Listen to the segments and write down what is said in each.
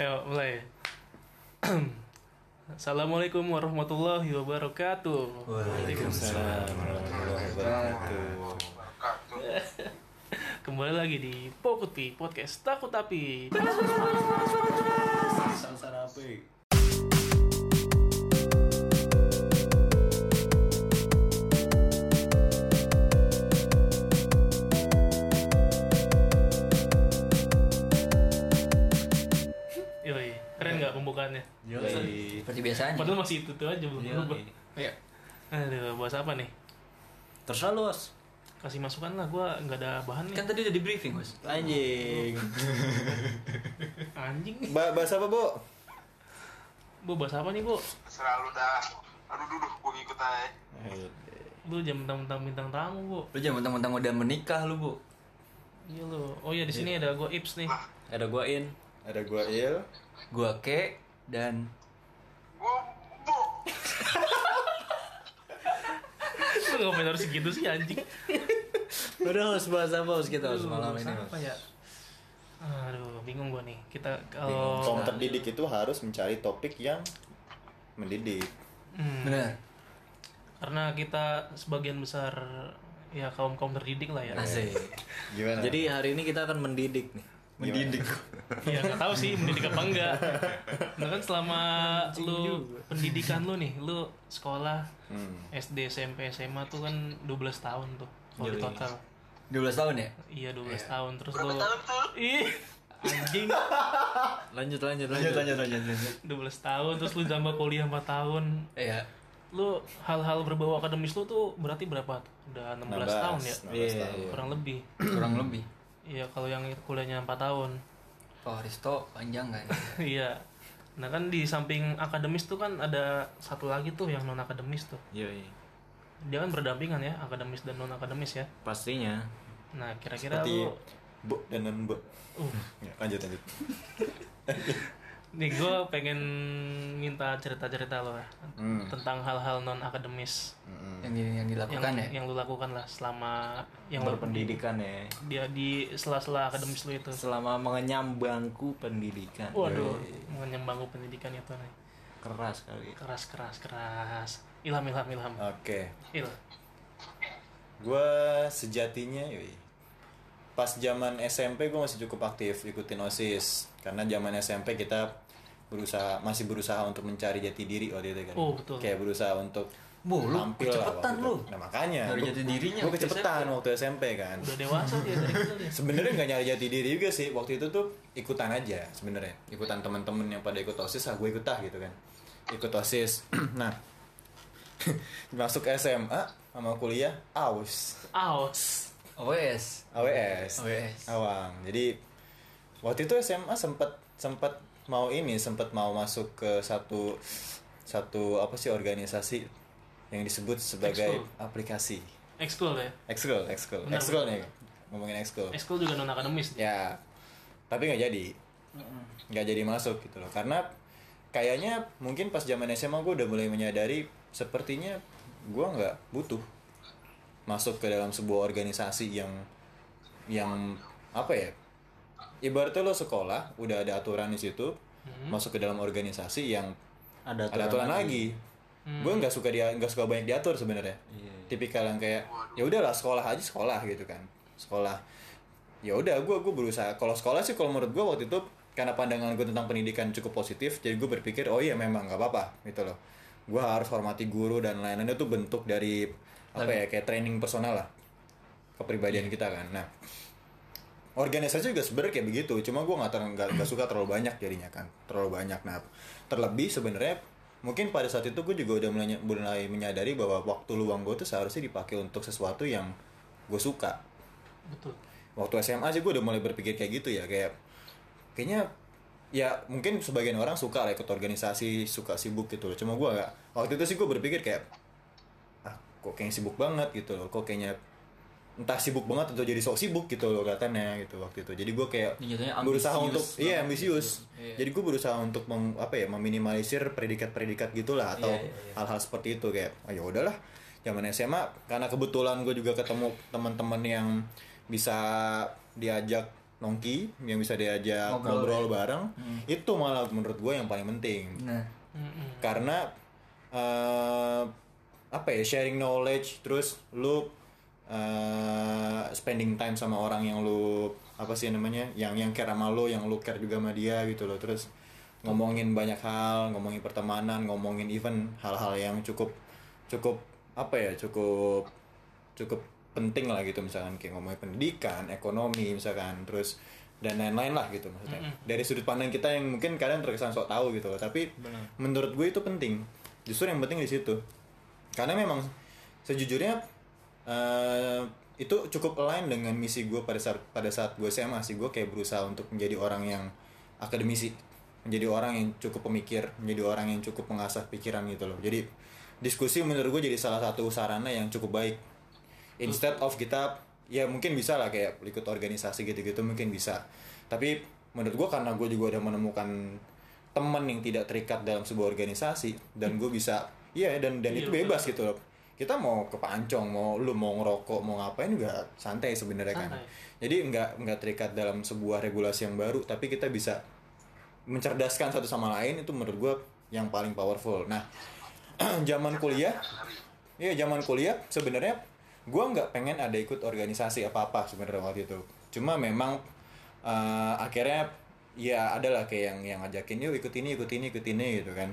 Ayo mulai. Assalamualaikum warahmatullahi wabarakatuh. Waalaikumsalam warahmatullahi wabarakatuh. Kembali lagi di Pokuti Podcast Takut Tapi. Yoi. Seperti biasanya. Padahal masih itu tuh aja belum berubah. Iya. Aduh, bahas apa nih? Terserah lu, Os. Kasih masukan lah, gua nggak ada bahan nih. Kan tadi udah di briefing, Bos. Anjing. Anjing. Ba bahasa apa, Bu? Bu bahas apa nih, Bu? selalu dah aduh duduk gue ngikut aja Lu jam mentang-mentang bintang tamu, Bu. Lu jangan mentang-mentang udah menikah lu, Bu. Iya lu. Oh iya di sini ada gua Ips nih. Ada gua In, Ada gua Il. gua Ke dan gue Lu ngapain harus segitu sih anjing? Udah harus bahas apa harus kita harus malam ini, apa ya? Aduh, bingung gua nih. Kita kalau Kaum terdidik itu harus mencari topik yang mendidik. Hmm, Benar. karena kita sebagian besar ya kaum kaum terdidik lah ya. Asik. Gimana? Jadi hari ini kita akan mendidik nih. Mendidik. Ya nggak tahu sih mendidik apa enggak. Nah kan selama lu pendidikan lu nih, lu sekolah Hmm. SD, SMP, SMA tuh kan 12 tahun tuh kalau di total. 12 tahun ya? Iya 12 tahun terus berapa lu tahun tuh Ih, anjing Lanjut lanjut Lanjut, lanjut, lanjut, lanjut. 12 tahun terus lu tambah kuliah 4 tahun. Iya. Lu hal-hal berbau akademis lu tuh berarti berapa? tuh? Udah 16 tahun ya? 16 Iya, tahun. Kurang lebih. Kurang lebih. Iya, kalau yang kuliahnya 4 tahun. Pak Aristo panjang kan? Iya. Nah kan di samping akademis tuh kan ada satu lagi tuh yang non akademis tuh. Yoi. Dia kan berdampingan ya akademis dan non akademis ya. Pastinya. Nah kira-kira Seperti lu, Bu dan non Bu. uh, Ya, lanjut lanjut. nih gue pengen minta cerita-cerita lo ya Hmm. tentang hal-hal non akademis Mm-mm. Yang yang yang dilakukan ya. yang lu lakukan lah selama yang lu- berpendidikan ya. dia di sela-sela akademis lu itu. Selama mengenyam bangku pendidikan. Waduh, mengenyam bangku pendidikan itu nih. Keras kali. Keras keras keras. Ilham ilham ilham. Oke. Il. Gua sejatinya yoi. Pas zaman SMP gue masih cukup aktif ikutin OSIS karena zaman SMP kita berusaha masih berusaha untuk mencari jati diri waktu itu kan. Oh, betul. Kayak berusaha untuk Bu, lu tampil lah kecepetan waktu lu. itu. Nah, makanya Nyari jati dirinya Gue waktu kecepetan waktu SMP kan. Udah dewasa dia dari. Sebenarnya nggak nyari jati diri juga sih. Waktu itu tuh ikutan aja sebenarnya. Ikutan teman-teman yang pada ikut OSIS, ah gue ikut ah gitu kan. Ikut OSIS. nah, masuk SMA sama kuliah aus. Aus. OS. AWS. AWS. Awang. Jadi waktu itu SMA sempat sempat mau ini sempat mau masuk ke satu satu apa sih organisasi yang disebut sebagai aplikasi. Ekskul ya. Ekskul, ekskul, ekskul nih ngomongin ekskul. Ekskul juga non akademis. Ya, tapi nggak jadi, nggak jadi masuk gitu loh. Karena kayaknya mungkin pas zaman SMA gue udah mulai menyadari sepertinya gue nggak butuh masuk ke dalam sebuah organisasi yang yang apa ya? Ibaratnya lo sekolah udah ada aturan di situ, masuk ke dalam organisasi yang Ada ada aturan lagi. Gue nggak suka dia nggak suka banyak diatur sebenarnya. Iya. Tipikal yang kayak ya udahlah sekolah aja sekolah gitu kan. Sekolah. Ya udah gue gue berusaha. Kalau sekolah sih kalau menurut gue waktu itu karena pandangan gue tentang pendidikan cukup positif, jadi gue berpikir oh iya memang nggak apa-apa gitu loh. Gue harus hormati guru dan lain-lain itu bentuk dari apa ya kayak training personal lah kepribadian kita kan. Nah organisasi juga sebenarnya kayak begitu. Cuma gue nggak nggak nggak suka terlalu banyak jadinya kan. Terlalu banyak. Nah terlebih sebenarnya mungkin pada saat itu gue juga udah mulai, mulai menyadari bahwa waktu luang gue tuh seharusnya dipakai untuk sesuatu yang gue suka. Betul. waktu SMA sih gue udah mulai berpikir kayak gitu ya. Kayak kayaknya ya mungkin sebagian orang suka lah ikut organisasi suka sibuk gitu loh. Cuma gue waktu itu sih gue berpikir kayak ah kok kayaknya sibuk banget gitu loh. Kok kayaknya entah sibuk banget atau jadi sok sibuk gitu loh katanya gitu waktu itu jadi gue kayak jatuhnya berusaha untuk iya ambisius gitu. Iya. jadi gue berusaha untuk mem- apa ya meminimalisir predikat-predikat gitulah atau Iya, iya, iya. hal-hal seperti itu kayak oh, ya udahlah zaman SMA karena kebetulan gue juga ketemu teman-teman yang bisa diajak nongki yang bisa diajak Ngobrol, ngobrol, bareng itu malah menurut gue yang paling penting Nah, karena eh apa ya sharing knowledge terus lu eh spending time sama orang yang lu apa sih namanya yang yang care sama lu yang lu care juga sama dia gitu loh. Terus ngomongin banyak hal ngomongin pertemanan ngomongin even hal-hal yang cukup cukup apa ya cukup cukup penting lah gitu. Misalkan kayak ngomongin pendidikan ekonomi misalkan terus dan lain-lain lah gitu maksudnya. Dari sudut pandang kita yang mungkin kadang terkesan sok tahu gitu loh. Tapi menurut gue itu penting. Justru yang penting di situ. Karena memang sejujurnya eh, itu cukup align dengan misi gue pada saat pada saat gue SMA sih. Gue kayak berusaha untuk menjadi orang yang akademisi menjadi orang yang cukup pemikir menjadi orang yang cukup mengasah pikiran gitu loh. Jadi diskusi menurut gue jadi salah satu sarana yang cukup baik. Instead of kita ya mungkin bisa lah kayak ikut organisasi gitu-gitu mungkin bisa. Tapi menurut gue karena gue juga udah menemukan teman yang tidak terikat dalam sebuah organisasi dan gue bisa iya dan dan Iya, itu bebas gitu loh kita mau ke pancong mau lu mau ngerokok mau ngapain juga santai sebenarnya kan jadi nggak nggak terikat dalam sebuah regulasi yang baru tapi kita bisa mencerdaskan satu sama lain itu menurut gue yang paling powerful nah zaman kuliah Iya zaman kuliah sebenarnya gue nggak pengen ada ikut organisasi apa apa sebenarnya waktu itu. Cuma memang eh, akhirnya ya adalah kayak yang yang ngajakin yuk ikut ini ikut ini ikut ini gitu kan.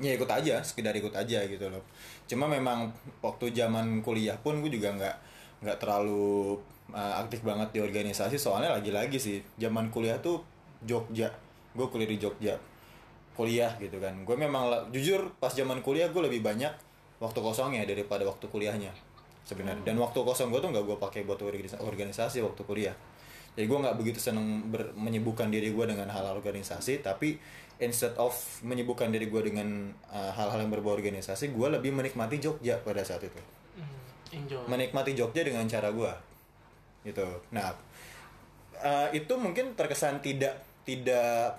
Ya ikut aja, sekedar ikut aja gitu loh. Cuma memang waktu zaman kuliah pun gue juga nggak nggak terlalu eh, aktif banget di organisasi soalnya lagi-lagi sih zaman kuliah tuh Jogja. Gue kuliah di Jogja kuliah gitu kan gue memang jujur pas zaman kuliah gue lebih banyak waktu kosongnya daripada waktu kuliahnya sebenarnya dan waktu kosong gue tuh nggak gue pakai buat organisa- organisasi waktu kuliah jadi gue nggak begitu seneng ber- diri gue dengan hal-hal organisasi tapi instead of menyibukkan diri gue dengan uh, hal-hal yang berbau organisasi gue lebih menikmati Jogja pada saat itu. Mm, enjoy. Menikmati Jogja dengan cara gue gitu. Nah eh, itu mungkin terkesan tidak tidak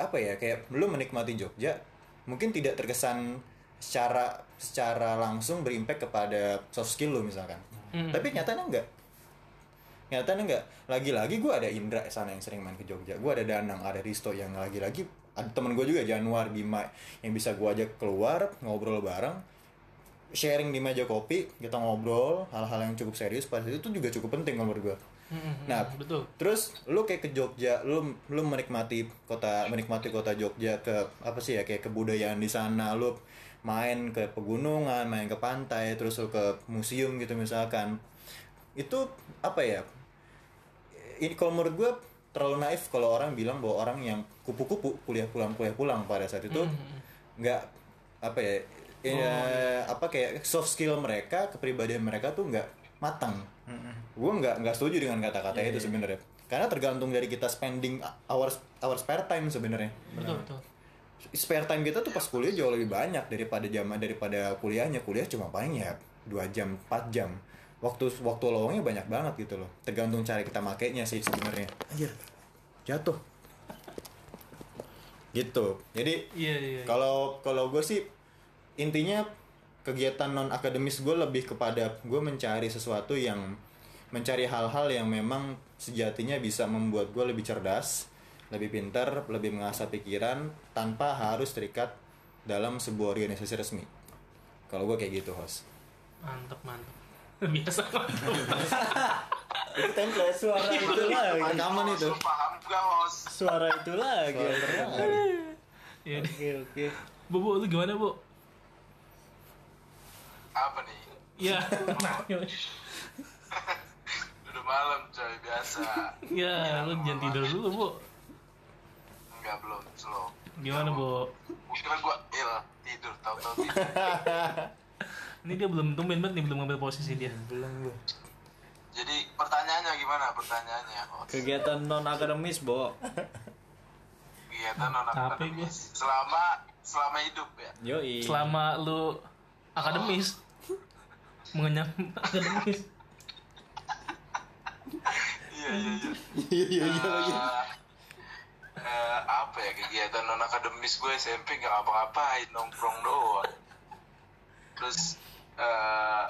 apa ya kayak lu menikmati Jogja mungkin tidak terkesan secara secara langsung berimpact kepada soft skill lu misalkan. Hmm. tapi nyatanya enggak. Nyatanya enggak. Lagi-lagi gue ada Indra sana yang sering main ke Jogja. Gue ada Danang ada Risto yang lagi-lagi ada temen gue juga Januar Bima yang bisa gue ajak keluar ngobrol bareng. Sharing di meja kopi kita ngobrol hal-hal yang cukup serius. Pada itu juga cukup penting menurut gue Nah, betul. terus lu kayak ke Jogja lu lu menikmati kota menikmati kota Jogja ke apa sih ya kayak kebudayaan di sana. Lu main ke pegunungan main ke pantai terus lu ke museum gitu misalkan. Itu apa ya? Ini kalau menurut gue terlalu naif kalau orang bilang bahwa orang yang kupu-kupu kuliah pulang kuliah pulang pada saat itu nggak apa ya ya, apa kayak soft skill mereka kepribadian mereka tuh nggak matang. Gue nggak nggak setuju dengan kata-kata itu sebenarnya. Karena tergantung dari kita spending our our spare time sebenarnya. Betul betul. Spare time kita tuh pas kuliah jauh lebih banyak daripada zaman daripada kuliahnya. Kuliah cuma paling ya dua jam 4 jam waktu waktu lowongnya banyak banget gitu loh. Tergantung cara kita makainya sih sebenarnya. Anjir. Jatuh. Gitu. Jadi iya iya iya. kalau kalau gue sih intinya kegiatan non akademis gue lebih kepada gue mencari sesuatu yang mencari hal-hal yang memang sejatinya bisa membuat gue lebih cerdas lebih pintar lebih mengasah pikiran tanpa harus terikat dalam sebuah organisasi resmi. Kalau gue kayak gitu host. Mantep mantep biasa itu template suara itu lagi rekaman itu paham gak bos? suara itu lagi. ya deh. Oke, oke. bu bu lu gimana bu Apa nih? ya Udah malam coy, biasa. ya lu jangan tidur dulu bu Enggak, belum, slow. gimana bu kira gua il, tidur, tau-tau tidur. ini dia belum tumben banget nih belum ngambil posisi dia Belum gue. Jadi pertanyaannya gimana pertanyaannya? host? Kegiatan non akademis, Bo. Kegiatan non akademis. Selama selama hidup ya. Yoi. selama lu akademis mengenyam akademis Iya, iya, iya. iya iya lagi Eh, eh, apa ya kegiatan non akademis gue SMP nggak ngapa-ngapain nongkrong doang terus eh,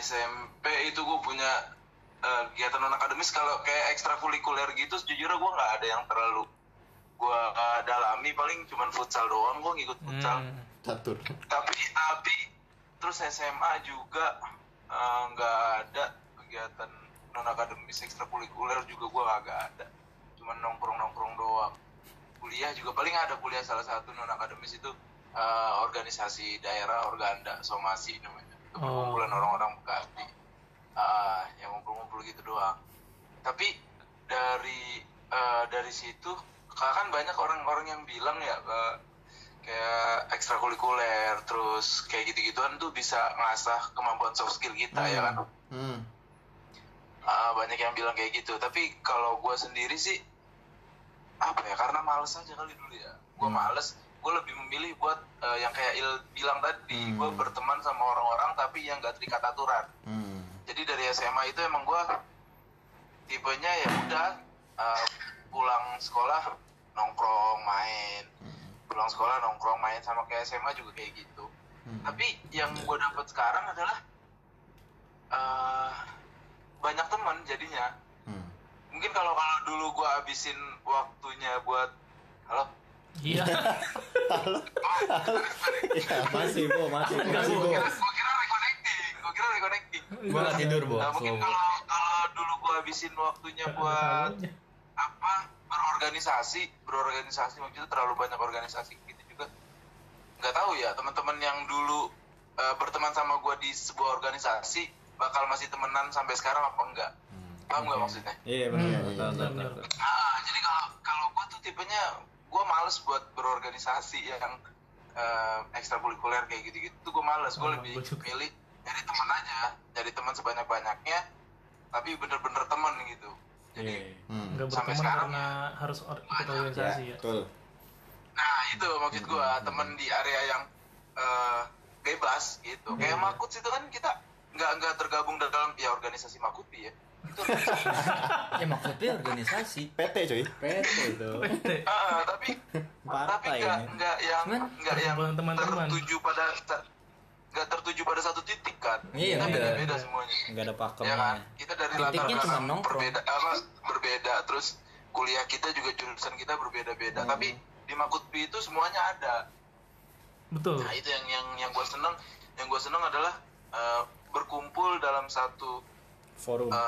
SMP itu gue punya eh, kegiatan non akademis. Kalau kayak ekstrakurikuler gitu sejujurnya gue nggak ada yang terlalu gue dalami. Paling cuman futsal doang gue ngikut futsal. Hmm. catur. Tapi tapi terus SMA juga eh, nggak ada kegiatan non akademis ekstrakurikuler juga gue kagak ada. Cuman nongkrong nongkrong doang. Kuliah juga paling ada kuliah salah satu non akademis itu eh, organisasi daerah organda somasi namanya. Itu Oh. orang-orang Bekasi Ah, yang ngumpul-ngumpul gitu doang. Tapi dari eh, dari situ kan banyak orang-orang yang bilang ya eh, kayak ekstrakurikuler terus kayak gitu-gituan tuh bisa ngasah kemampuan soft skill kita ya kan? Hmm. Ah, banyak yang bilang kayak gitu. Tapi kalau gue sendiri sih apa ya karena males aja kali dulu ya. Gue males gue lebih memilih buat eh, yang kayak Il bilang tadi Hmm. gue berteman sama orang-orang tapi yang gak terikat aturan Hmm. jadi dari SMA itu emang gue tipenya ya udah eh, pulang sekolah nongkrong main pulang sekolah nongkrong main sama kayak SMA juga kayak gitu Hmm. tapi yang gue dapat sekarang adalah eh, banyak teman jadinya Hmm. mungkin kalau kalau dulu gue habisin waktunya buat halo Iya. ya masih bo masih. Masih bo. Gue kira reconnecting gue kira reconnecting. Gua nggak tidur, Bo. nah, mungkin kalau kalau dulu gue habisin waktunya buat apa berorganisasi berorganisasi maksudnya terlalu banyak organisasi gitu juga. Nggak tahu ya teman-teman yang dulu eh, berteman sama gue di sebuah organisasi bakal masih temenan sampai sekarang apa enggak? Paham nggak maksudnya? Iya benar. Hmm, iya, benar. ah jadi kalau kalau gue tuh tipenya gue males buat berorganisasi yang eh, ekstrakurikuler kayak gitu-gitu tuh gue males gue Oh, lebih juga. milih nyari teman aja nyari teman sebanyak-banyaknya tapi bener-bener teman gitu jadi Iya. hmm. Nggak Sampai sekarang karena harus or- ikut organisasi ya. betul Nah itu maksud gua temen di area yang eh, bebas gitu. Kayak Iya. Makut itu kan kita nggak nggak tergabung dalam ya organisasi Makuti ya. Itu. Ya maksudnya organisasi. PT coy PT itu. Ah, tapi tapi Partai nggak ini. nggak yang nggak yang perkumpulan teman-teman. tertuju pada nggak tertuju pada satu titik kan. Iya, kita bener. beda-beda semuanya. Enggak ada Ya kan, pakemnya. kita dari Titiknya latar belakang nongkrong. berbeda, apa berbeda. Terus kuliah kita juga jurusan kita berbeda-beda. Hmm. Tapi di Makutpi itu semuanya ada. Betul. Nah itu yang yang yang gue seneng, yang gue seneng adalah eh, berkumpul dalam satu Forum. eh,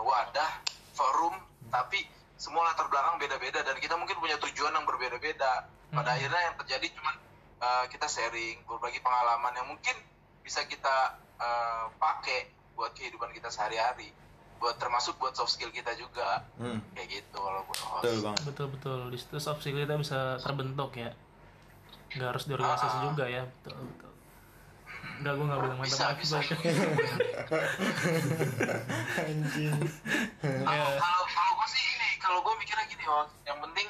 wadah, forum, tapi semua latar belakang beda-beda dan kita mungkin punya tujuan yang berbeda-beda. Pada Hmm. akhirnya yang terjadi cuman eh, kita sharing, berbagi pengalaman yang mungkin bisa kita eh, pakai buat kehidupan kita sehari-hari, buat termasuk buat soft skill kita juga, hmm. kayak gitu kalau host. betul banget Betul betul. Di situ soft skill kita bisa terbentuk ya. Nggak harus di organisasi Ah. juga ya. Betul betul. Enggak, gue nggak bilang Bisa, mantap bisa. anjing Kalau kalau kalau gue sih ini, kalau gue mikirnya gini, oh, yang penting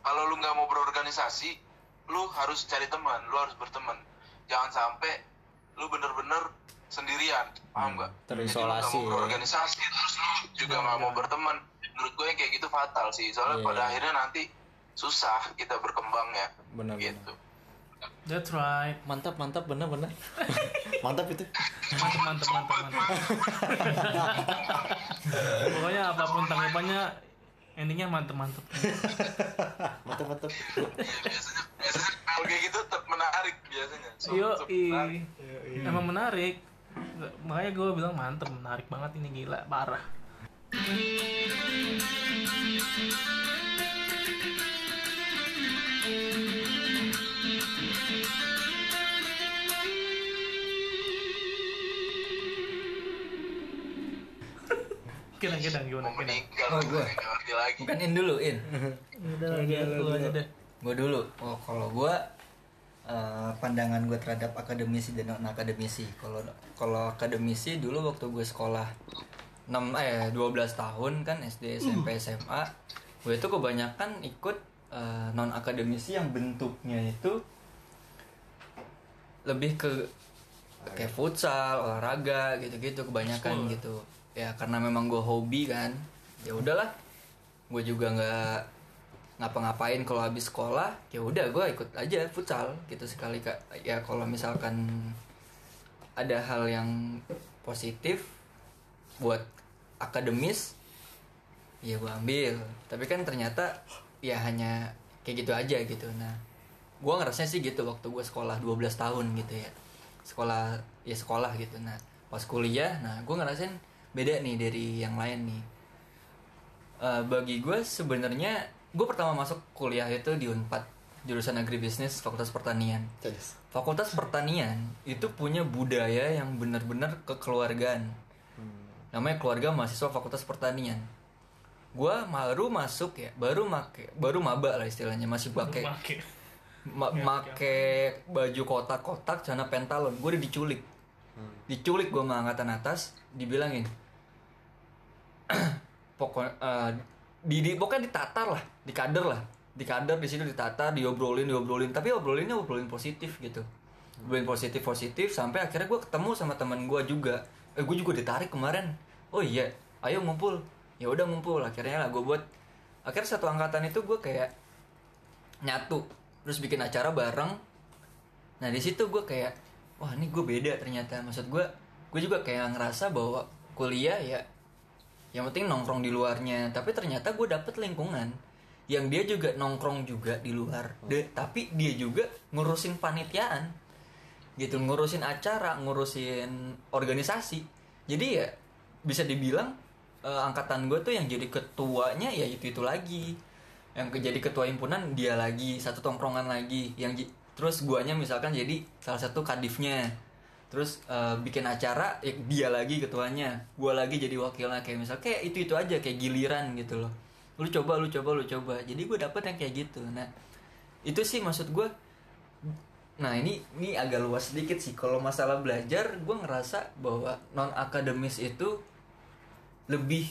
kalau lu nggak mau berorganisasi, lu harus cari teman, lu harus berteman. Jangan sampai lu bener-bener sendirian, paham nggak? terisolasi, Jadi lu nggak mau ya. berorganisasi, terus lu juga nggak mau berteman. Menurut gue yang kayak gitu fatal sih, soalnya Iya. pada akhirnya nanti susah kita berkembang ya, Benar gitu. That's right. Mantap, mantap, benar, benar. mantap itu Mantap mantap mantap mantap. Pokoknya apa pun tanggapannya endingnya mantap mantap. mantap mantap biasanya, biasanya kalau kayak gitu tetap menarik biasanya. So- Yo menarik. Emang menarik. Makanya gue bilang mantep, menarik banget ini gila, parah. Kena kena gimana Mau meninggal, Oh, gua. nggak ngerti lagi. Bukan in dulu, in. Udah lagi lu aja deh. Gue dulu. Oh, kalau gue eh, pandangan gue terhadap akademisi dan non akademisi. Kalau kalau akademisi dulu waktu gue sekolah 6 eh 12 tahun kan SD, SMP, SMA, gue itu kebanyakan ikut non akademisi yang bentuknya itu lebih ke kayak futsal, olahraga gitu-gitu kebanyakan School. gitu. Ya karena memang gue hobi kan. Ya udahlah. Gue juga nggak ngapa-ngapain kalau habis sekolah ya udah gue ikut aja futsal gitu sekali kak ya kalau misalkan ada hal yang positif buat akademis ya gue ambil tapi kan ternyata ya hanya kayak gitu aja gitu nah gue ngerasanya sih gitu waktu gue sekolah 12 tahun gitu ya sekolah ya sekolah gitu nah pas kuliah nah gue ngerasain beda nih dari yang lain nih. Eh, bagi gue sebenarnya gue pertama masuk kuliah itu di Unpad jurusan agribisnis fakultas pertanian. Fakultas pertanian itu punya budaya yang benar-benar kekeluargaan. Namanya keluarga mahasiswa fakultas pertanian. Gue baru masuk ya baru make baru maba lah istilahnya masih pakai ma- make baju kotak-kotak celana pentalon. Gue udah diculik. Diculik gue sama angkatan atas dibilangin pokok eh, di, di pokoknya ditatar lah dikader lah. Dikader di situ ditatar diobrolin diobrolin. Tapi obrolinnya obrolin positif gitu. Obrolin positif positif sampai akhirnya gue ketemu sama teman gue juga. Eh gue juga ditarik kemarin. Oh iya ayo ngumpul. Ya udah ngumpul. Akhirnya lah gue buat. Akhirnya satu angkatan itu gue kayak nyatu terus bikin acara bareng. Nah di situ gue kayak wah ini gue beda ternyata. Maksud gue gue juga kayak ngerasa bahwa kuliah ya yang penting nongkrong di luarnya. Tapi ternyata gue dapet lingkungan yang dia juga nongkrong juga di luar. De- tapi dia juga ngurusin panitiaan. Gitu ngurusin acara ngurusin organisasi. Jadi ya bisa dibilang eh, angkatan gue tuh yang jadi ketuanya ya itu itu lagi. Yang jadi ketua himpunan dia lagi. Satu tongkrongan lagi. Yang terus guanya misalkan jadi salah satu kadifnya terus eh, bikin acara ya dia lagi ketuanya gua lagi jadi wakilnya. Kayak misal kayak itu itu aja kayak giliran gitu loh. Lu coba lu coba lu coba. Jadi gue dapet yang kayak gitu. Nah itu sih maksud gue nah ini ini agak luas sedikit sih. Kalau masalah belajar gue ngerasa bahwa non akademis itu lebih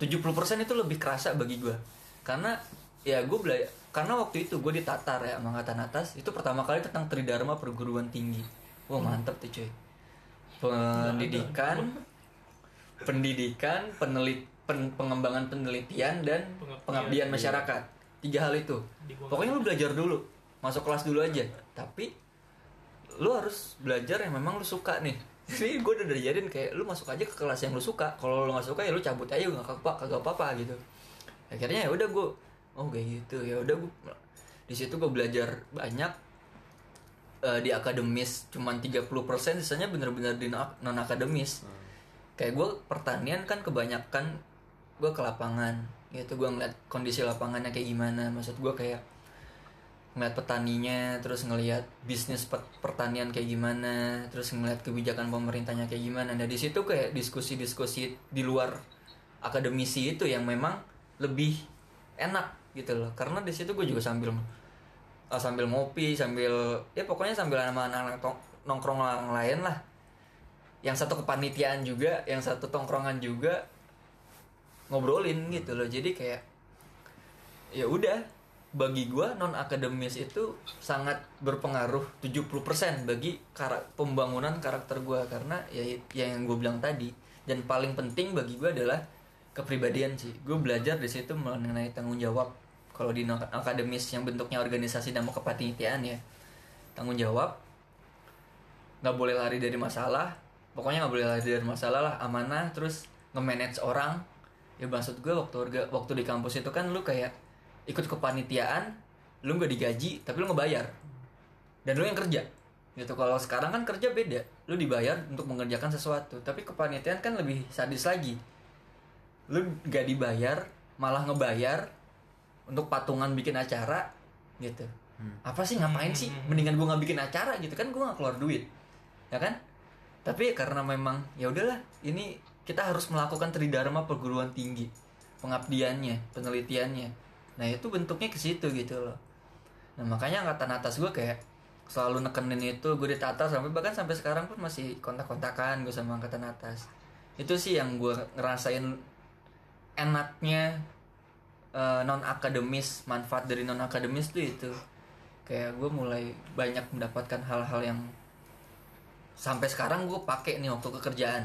70% itu lebih kerasa bagi gue karena ya gue belajar karena waktu itu gue ditatar ya angkatan atas itu pertama kali tentang tridharma perguruan tinggi wah mantep tuh cuy. Pendidikan pendidikan penelit pen- pengembangan penelitian dan Pengabdian. pengabdian masyarakat. Tiga hal itu. Pokoknya lu belajar dulu. Masuk kelas dulu aja. Tapi lu harus belajar yang memang lu suka nih. Jadi gue udah diajarin kayak lu masuk aja ke kelas yang lu suka. Kalau lu nggak suka ya lu cabut aja. Nggak apa kagak apa apa gitu. Akhirnya ya udah gue oh kayak gitu. Ya udah gue di situ gue belajar banyak Eh, di akademis cuman 30% sisanya bener-bener di non akademis kayak gue pertanian kan kebanyakan gue ke lapangan gitu. Gue ngeliat kondisi lapangannya kayak gimana. Maksud gue kayak ngeliat petaninya terus ngeliat bisnis pertanian kayak gimana terus ngeliat kebijakan pemerintahnya kayak gimana. Nah di situ kayak diskusi-diskusi di luar akademisi itu yang memang lebih enak gitu loh. Karena di situ gue juga sambil uh, sambil ngopi sambil ya pokoknya sambil sama anak-anak nongkrong yang lain lah. Yang satu kepanitiaan juga yang satu tongkrongan juga ngobrolin gitu loh. Jadi kayak ya udah bagi gua non akademis itu sangat berpengaruh 70% bagi pembangunan karakter gua. Karena ya ya yang gue bilang tadi dan paling penting bagi gua adalah kepribadian sih. Gue belajar di situ mengenai tanggung jawab kalau di akademis yang bentuknya organisasi dan mau kepanitiaan ya tanggung jawab nggak boleh lari dari masalah pokoknya nggak boleh lari dari masalah lah amanah terus nge-manage orang. Ya maksud gue waktu waktu di kampus itu kan lu kayak ikut kepanitiaan lu nggak digaji tapi lu ngebayar. Dan lu yang kerja. Gitu kalau sekarang kan kerja beda. Lu dibayar untuk mengerjakan sesuatu tapi kepanitiaan kan lebih sadis lagi. Lu nggak dibayar malah ngebayar untuk patungan bikin acara gitu. Apa sih ngapain sih? Mendingan gua nggak bikin acara gitu. Kan gua nggak keluar duit ya kan? Tapi karena memang ya udahlah ini kita harus melakukan tridharma perguruan tinggi pengabdiannya penelitiannya. Nah itu bentuknya ke situ gitu loh. Nah makanya angkatan atas gue kayak selalu nekenin itu gue ditata sampai bahkan sampai sekarang pun masih kontak-kontakan gue sama angkatan atas. Itu sih yang gue ngerasain enaknya non akademis manfaat dari non akademis tuh itu. Kayak gue mulai banyak mendapatkan hal-hal yang sampai sekarang gue pakai nih waktu kekerjaan.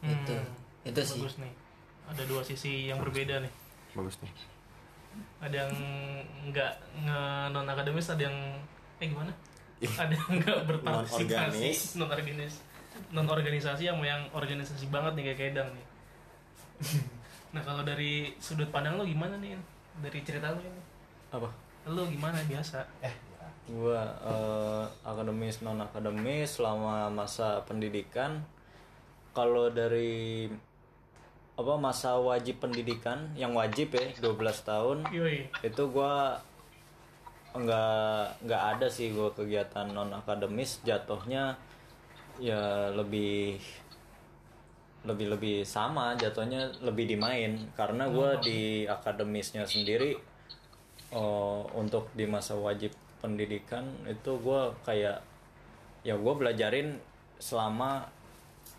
Hmm, itu sih. bagus nih. Ada dua sisi yang berbeda nih. Bagus nih. Ada yang nggak nge non akademis ada yang eh gimana? Ada yang nggak berpartisipasi non organis non organisasi yang yang organisasi banget nih kayak kedang nih Nah kalau dari sudut pandang lo gimana nih? Dari cerita lo ini, apa lo gimana biasa? gua eh, akademis non akademis selama masa pendidikan kalau dari apa masa wajib pendidikan yang wajib ya 12 tahun Yoi. itu gua nggak nggak ada sih gua kegiatan non akademis jatuhnya ya lebih lebih lebih sama jatuhnya lebih dimain. Karena gua di akademisnya sendiri eh, untuk di masa wajib pendidikan itu gua kayak ya gue belajarin selama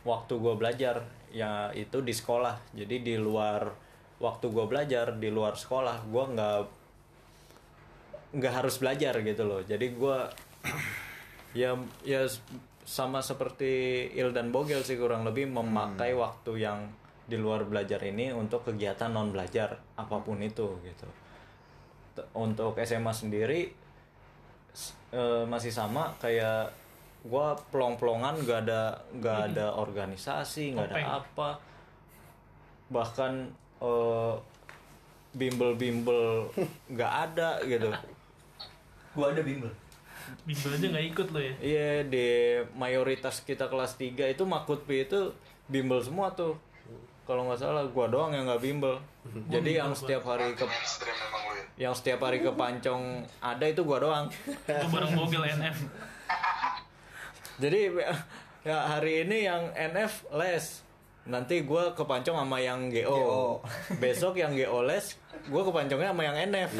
waktu gue belajar. Ya itu di sekolah. Jadi di luar waktu gue belajar di luar sekolah gue nggak nggak harus belajar gitu loh. Jadi gue ya ya sama seperti Il dan Bogel sih kurang lebih memakai waktu yang di luar belajar ini untuk kegiatan non belajar apa pun itu gitu. T- untuk SMA sendiri eh, masih sama kayak gua pelong-pelongan gak ada gak ada organisasi nggak ada apa. Bahkan eh, bimbel-bimbel nggak ada gitu. Gua ada bimbel. Bimbel aja nggak ikut lo ya? Iya di mayoritas kita kelas 3 itu Makutpi itu bimbel semua tuh. Kalau nggak salah gua doang yang nggak bimbel. Jadi yang setiap hari ke ya yang setiap hari ke Pancong ada itu gua doang. Lo bareng Bogel NF. Jadi ya hari ini yang NF les. Nanti gua ke Pancong sama yang GO. Besok yang GO les, gua ke Pancongnya sama yang NF.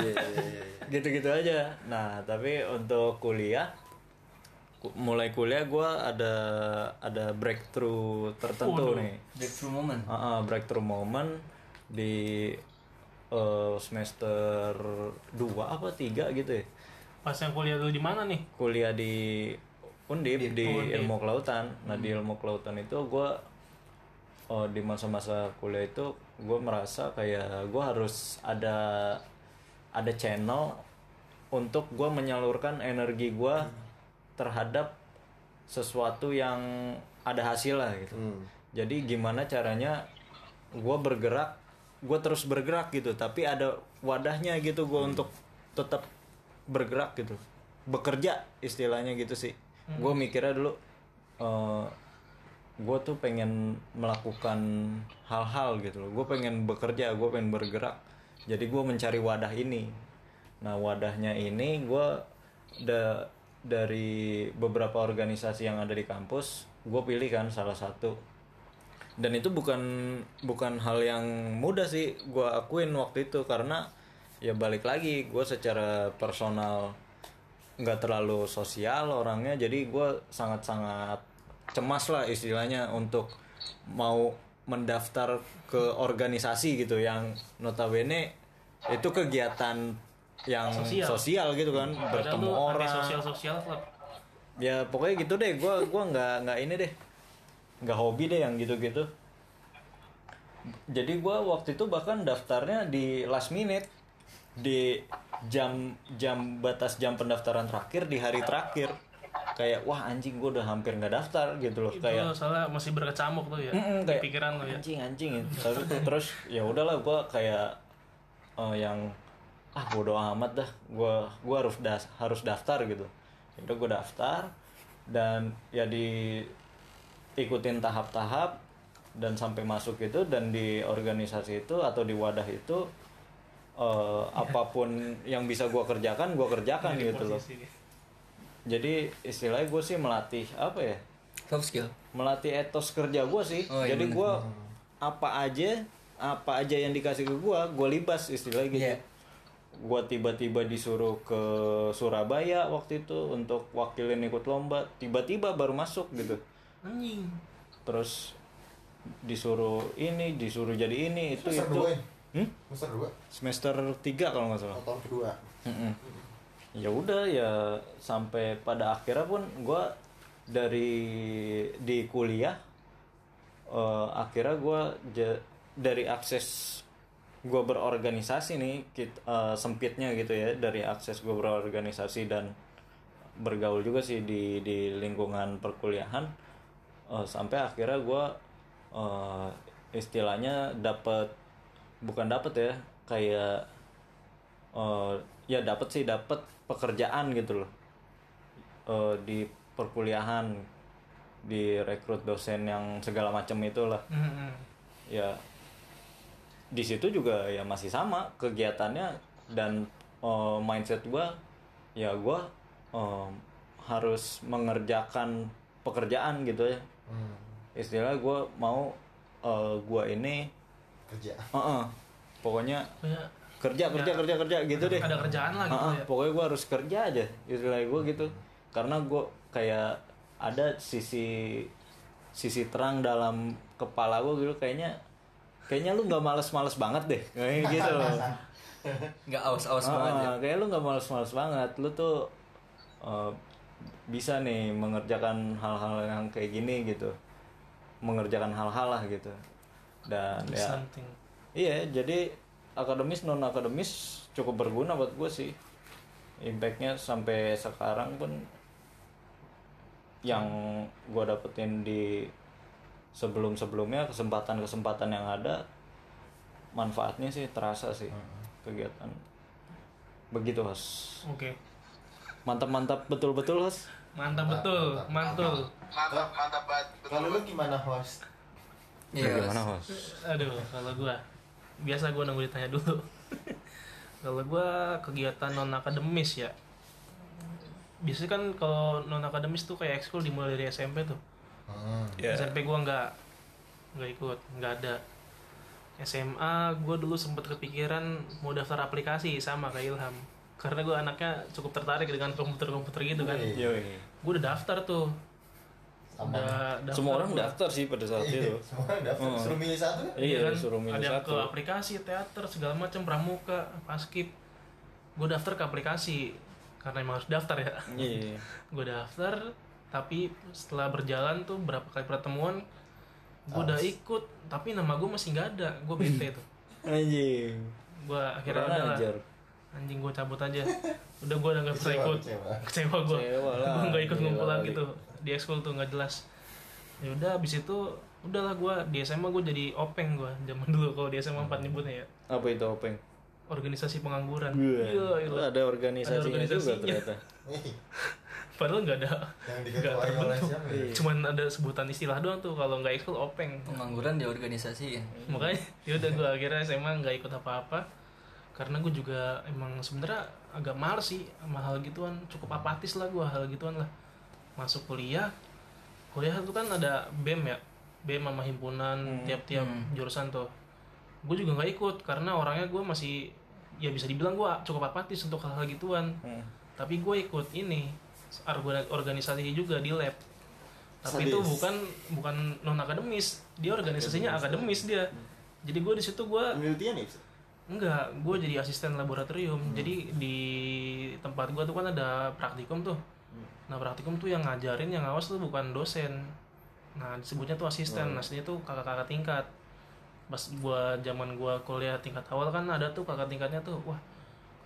Gitu-gitu aja. Nah, tapi untuk kuliah ku- mulai kuliah gua ada ada breakthrough tertentu Waduh. nih. Breakthrough moment. Ah, ah, breakthrough moment di eh, semester 2 apa 3 gitu ya. Pas yang kuliah dulu di mana nih? Kuliah di Undip di Oh, Undip. ilmu kelautan. Nah, di ilmu kelautan itu gua oh, di masa-masa kuliah itu gue merasa kayak gue harus ada ada channel untuk gue menyalurkan energi gue terhadap sesuatu yang ada hasil lah gitu. Jadi gimana caranya gue bergerak, gue terus bergerak gitu, tapi ada wadahnya gitu gue untuk tetap bergerak gitu, bekerja istilahnya gitu sih. Gue mikirnya dulu, gue tuh pengen melakukan hal-hal gitu loh. Gue pengen bekerja, gue pengen bergerak. Jadi gue mencari wadah ini. Nah wadahnya ini gue da dari beberapa organisasi yang ada di kampus, gue pilih kan salah satu. Dan itu bukan bukan hal yang mudah sih gue akuin waktu itu karena ya balik lagi gue secara personal nggak terlalu sosial orangnya jadi gue sangat-sangat cemas lah istilahnya untuk mau mendaftar ke organisasi gitu yang notabene itu kegiatan yang Sosial. sosial, gitu kan Padahal bertemu orang. sosial-sosial club. ya pokoknya gitu deh. Gue gua nggak nggak ini deh. Nggak hobi deh yang gitu-gitu. Jadi gue waktu itu bahkan daftarnya di last minute. Di jam jam batas jam pendaftaran terakhir di hari terakhir kayak wah anjing gue udah hampir nggak daftar gitu loh Itu kayak soalnya masih berkecamuk tuh ya. Mm-mm, di kayak pikiran lo ya. anjing anjing Tapi terus ya udahlah gue kayak eh, yang ah bodo amat dah gue gua harus das harus daftar gitu udah gue daftar dan ya di ikutin tahap-tahap dan sampai masuk itu dan di organisasi itu atau di wadah itu eh, apa pun yang bisa gue kerjakan gue kerjakan Di gitu loh. Jadi istilahnya gue sih melatih apa ya Soft skill. melatih etos kerja gue sih Oh, iya jadi gue apa aja apa aja yang dikasih ke gue gue libas istilahnya gitu Iya. gue tiba-tiba disuruh ke Surabaya waktu itu untuk wakilin ikut lomba tiba-tiba baru masuk gitu Anjing. terus disuruh ini disuruh jadi ini itu Semester itu dua ya? Hmm? Semester 2 semester 3 kalau nggak salah atau tahun kedua Mm-mm. Ya udah ya sampai pada akhirnya pun gue dari di kuliah eh, akhirnya gue dari akses gue berorganisasi nih kit- eh, sempitnya gitu ya dari akses gue berorganisasi dan bergaul juga sih di di lingkungan perkuliahan eh, sampai akhirnya gue istilahnya dapat bukan dapat ya kayak eh, ya dapat sih dapat pekerjaan gitu loh. Eh, di perkuliahan di rekrut dosen yang segala macam itulah. Mm-mm. ya di situ juga ya masih sama kegiatannya dan eh, mindset gua ya gua eh, harus mengerjakan pekerjaan gitu ya. Hmm, istilah gua mau eh, gua ini kerja. Eh, eh, pokoknya kerja kerja kerja kerja gitu deh. ada kerjaan lah gitu ah, ya. pokoknya gue harus kerja aja istilah gue gitu. Karena gue kayak ada sisi sisi terang dalam kepala gue gitu kayaknya kayaknya lu nggak males-males banget deh. Kayak gitu loh. Nggak aus-aus Ah, banget ya. kayak lu nggak males-males banget. Lu tuh eh, bisa nih mengerjakan hal-hal yang kayak gini gitu. Mengerjakan hal-hal lah gitu. Dan Do ya something. Iya, jadi akademis non akademis cukup berguna buat gue sih. Impactnya sampai sekarang pun yang gue dapetin di sebelum sebelumnya kesempatan kesempatan yang ada manfaatnya sih terasa sih kegiatan. Begitu hos Oke. mantap mantap betul betul hos Mantap Mantap, betul, mantap, mantul. mantap mantap banget kalau lu gimana host Iya, gimana hos Aduh, kalau gua biasa gua nunggu ditanya dulu. kalau gua kegiatan non akademis ya. Biasanya kan kalau non akademis tuh kayak ekskul dimulai dari SMP tuh. Hmm, Ya. SMP gua nggak nggak ikut, nggak ada. SMA gua dulu sempet kepikiran mau daftar aplikasi sama kayak Ilham. Karena gua anaknya cukup tertarik dengan komputer-komputer gitu kan. Gua udah daftar tuh. Sama. Semua orang daftar sih pada saat itu. semua orang daftar. Oh. suruh milih satu iya kan? suruh milih ada satu. ke aplikasi teater segala macam pramuka paskib gue daftar ke aplikasi karena emang harus daftar ya. Iya. Gue daftar tapi setelah berjalan tuh berapa kali pertemuan gue udah ikut tapi nama gue masih nggak ada. Gue bete tuh. Anjing. Gue akhirnya udah anjing gue cabut aja udah gue udah nggak bisa ikut. kecewa. kecewa gue gue nggak ikut ngumpul lagi tuh. Di ekskul tuh nggak jelas. Ya udah abis itu udahlah gue di SMA gue jadi openg gue zaman dulu kalau di SMA 4 nyebutnya ya. Apa itu openg? Organisasi pengangguran. Iya, Iya, iya. ada organisasinya, Ada organisasinya. juga ternyata. Ih, padahal nggak ada yang nggak terbentuk. siapa ya? cuman ada sebutan istilah doang tuh. Kalau nggak ekskul openg. Pengangguran di organisasi ya? Makanya ya udah gue akhirnya SMA nggak ikut apa-apa. Karena gue juga emang sebenarnya agak males sih sama hal gituan. Cukup apatis lah gue hal gituan lah. Masuk kuliah kuliah itu kan ada bem ya? Bem sama himpunan tiap-tiap jurusan tuh. Gue juga nggak ikut karena orangnya gue masih ya bisa dibilang gue cukup apatis untuk hal-hal gituan. Hmm. tapi gue ikut ini orga- organisasi juga di lab. Tapi itu Sadis. bukan bukan non akademis dia organisasinya akademis. dia. Jadi gue di situ gue penelitian ya enggak gue jadi asisten laboratorium. Jadi di tempat gue tuh kan ada praktikum tuh. Nah praktikum tuh yang ngajarin yang ngawas tuh bukan dosen. Nah disebutnya tuh asisten. Nah aslinya tuh kakak-kakak tingkat. Pas gua zaman gua kuliah tingkat awal kan ada tuh kakak tingkatnya tuh. Wah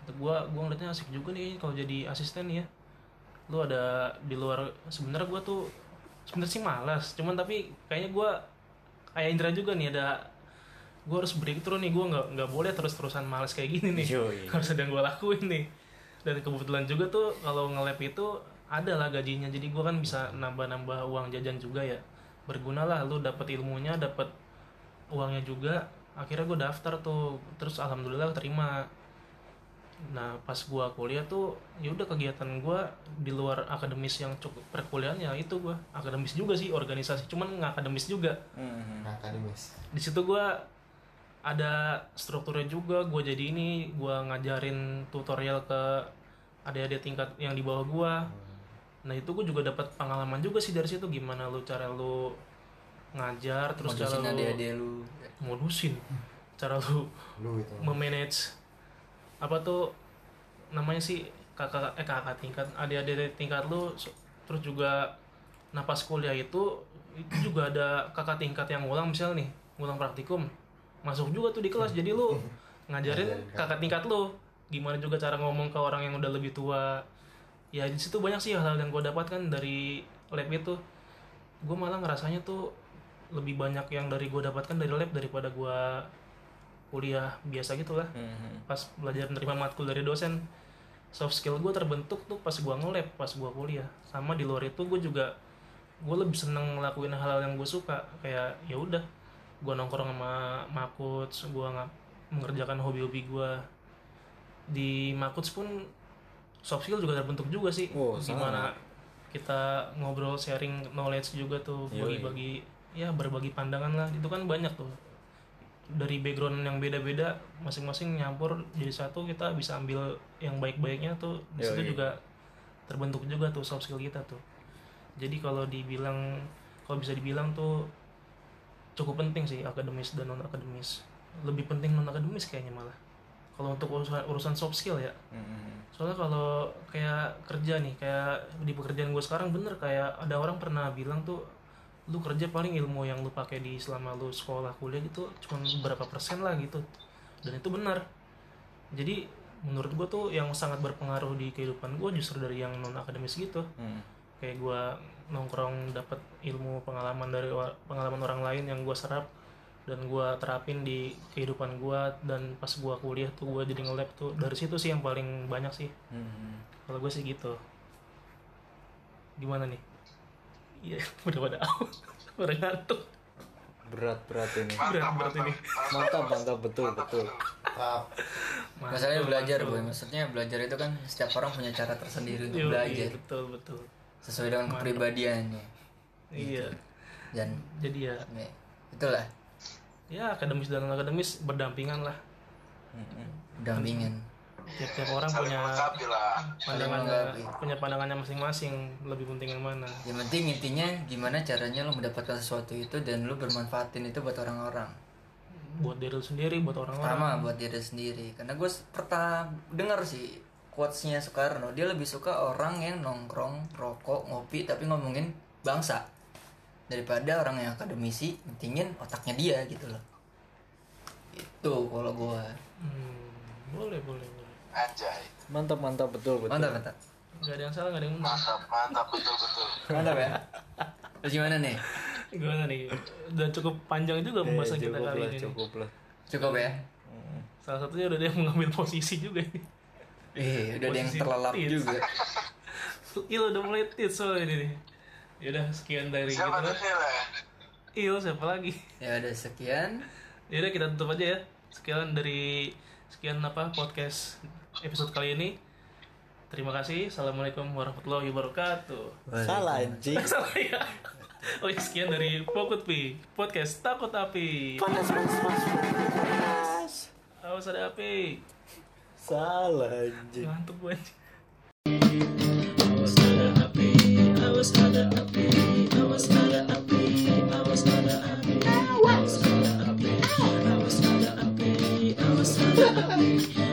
kata gua gua ngeliatnya asik juga nih kalau jadi asisten ya. Lu ada di luar sebenarnya gua tuh sebenarnya sih malas. Cuman tapi kayaknya gua kayak Indra juga nih ada gua harus breakthrough nih gua nggak nggak boleh terus terusan malas kayak gini nih. Yoi. harus ada yang gua lakuin nih. Dan kebetulan juga tuh kalau nge-lab itu ada lah gajinya. Jadi gua kan bisa nambah-nambah uang jajan juga ya. Berguna lah lu dapat ilmunya dapat uangnya juga. Akhirnya gue daftar tuh terus alhamdulillah terima. Nah pas gua kuliah tuh ya udah kegiatan gua di luar akademis yang cukup perkuliahan ya itu gua. Akademis juga sih organisasi cuman nggak akademis juga. Hmm. nah akademis. Di situ gua ada strukturnya juga gue jadi ini gua ngajarin tutorial ke adik-adik tingkat yang di bawah gua. Nah itu gue juga dapat pengalaman juga sih dari situ gimana lu cara lu ngajar terus cara modusin lu adik-adik lu. Modusin. Cara lu lu itu. memanage. Apa tuh namanya sih kakak eh kakak tingkat adik-adik tingkat lu terus juga napas kuliah itu itu juga ada kakak tingkat yang ngulang misal nih ngulang praktikum masuk juga tuh di kelas jadi lu ngajarin Ngajarin kakak tingkat lu gimana juga cara ngomong ke orang yang udah lebih tua. Ya di situ banyak sih hal-hal yang gue dapatkan dari lab itu. Gue malah ngerasanya tuh lebih banyak yang dari gue dapatkan dari lab daripada gue kuliah biasa gitu lah. Mhm. pas belajar menerima matkul dari dosen. Soft skill gue terbentuk tuh pas gue nge-lab pas gue kuliah. Sama di luar itu gue juga gue lebih seneng ngelakuin hal-hal yang gue suka. Kayak ya udah gue nongkrong sama makuts gue nggak mengerjakan hobi-hobi gue di makuts pun soft skill juga terbentuk juga sih. Oh, gimana kita ngobrol sharing knowledge juga tuh bagi-bagi ya berbagi pandangan lah. Itu kan banyak tuh. Dari background yang beda-beda masing-masing nyampur jadi satu kita bisa ambil yang baik-baiknya tuh. Di situ juga terbentuk juga tuh soft skill kita tuh. Jadi kalau dibilang kalau bisa dibilang tuh cukup penting sih akademis dan non akademis lebih penting non akademis kayaknya malah. Kalau untuk urusan urusan soft skill ya. Mhm. soalnya kalau kayak kerja nih kayak di pekerjaan gue sekarang bener kayak ada orang pernah bilang tuh lu kerja paling ilmu yang lu pakai di selama lu sekolah kuliah gitu cuma berapa persen lah gitu. Dan itu benar. Jadi menurut gue tuh yang sangat berpengaruh di kehidupan gue justru dari yang non akademis gitu. Mhm. kayak gue nongkrong dapat ilmu pengalaman dari pengalaman orang lain yang gue serap dan gue terapin di kehidupan gue dan pas gue kuliah tuh gue jadi nge-lab tuh. Dari situ sih yang paling banyak sih. Mhm. kalau gue sih gitu. Gimana nih? Iya udah pada udah ngantuk. Berat berat ini. Berat berat ini. Mantap mantap. Betul betul. Tap. Masalahnya belajar boy, maksudnya belajar itu kan setiap orang punya cara tersendiri untuk belajar. betul betul sesuai dengan kepribadiannya iya dan jadi ya ya, itulah ya akademis dan akademis berdampingan lah Mhm. dampingan. tiap-tiap orang saling punya lah melengkapi. punya pandangannya masing-masing lebih penting yang mana Yang penting intinya gimana caranya lo mendapatkan sesuatu itu dan lo bermanfaatin itu buat orang-orang. buat diri lu sendiri buat orang-orang Pertama buat diri sendiri. Karena gue pernah dengar sih quotesnya Soekarno. Dia lebih suka orang yang nongkrong, rokok, ngopi tapi ngomongin bangsa daripada orang yang akademisi mentingin otaknya dia gitu loh. Itu kalau gue. Hmm, boleh boleh boleh anjay mantap mantap betul betul Mantap mantap. nggak ada yang salah nggak ada yang benar mantap mantap betul betul Mantap ya. Terus gimana nih? gimana nih udah cukup panjang juga Eh, pembahasan kita cukup kali lah ini cukup lah Cukup ya? salah satunya udah dia mengambil posisi juga nih Eh, udah ada yang terlelap tits. juga. Il udah mulai tit soal ini nih. Yaudah sekian dari siapa kita. Sheila Il siapa lagi? Ya udah sekian. Yaudah kita tutup aja ya. Sekian dari Sekian apa podcast episode kali ini. Terima kasih. Assalamualaikum warahmatullahi wabarakatuh. Salah anjing. Salah ya. Oh ya sekian dari Pokut Pi Podcast Takut Api. Panas panas panas panas Awas ada api Salah aja. Ngantuk gue aja. I was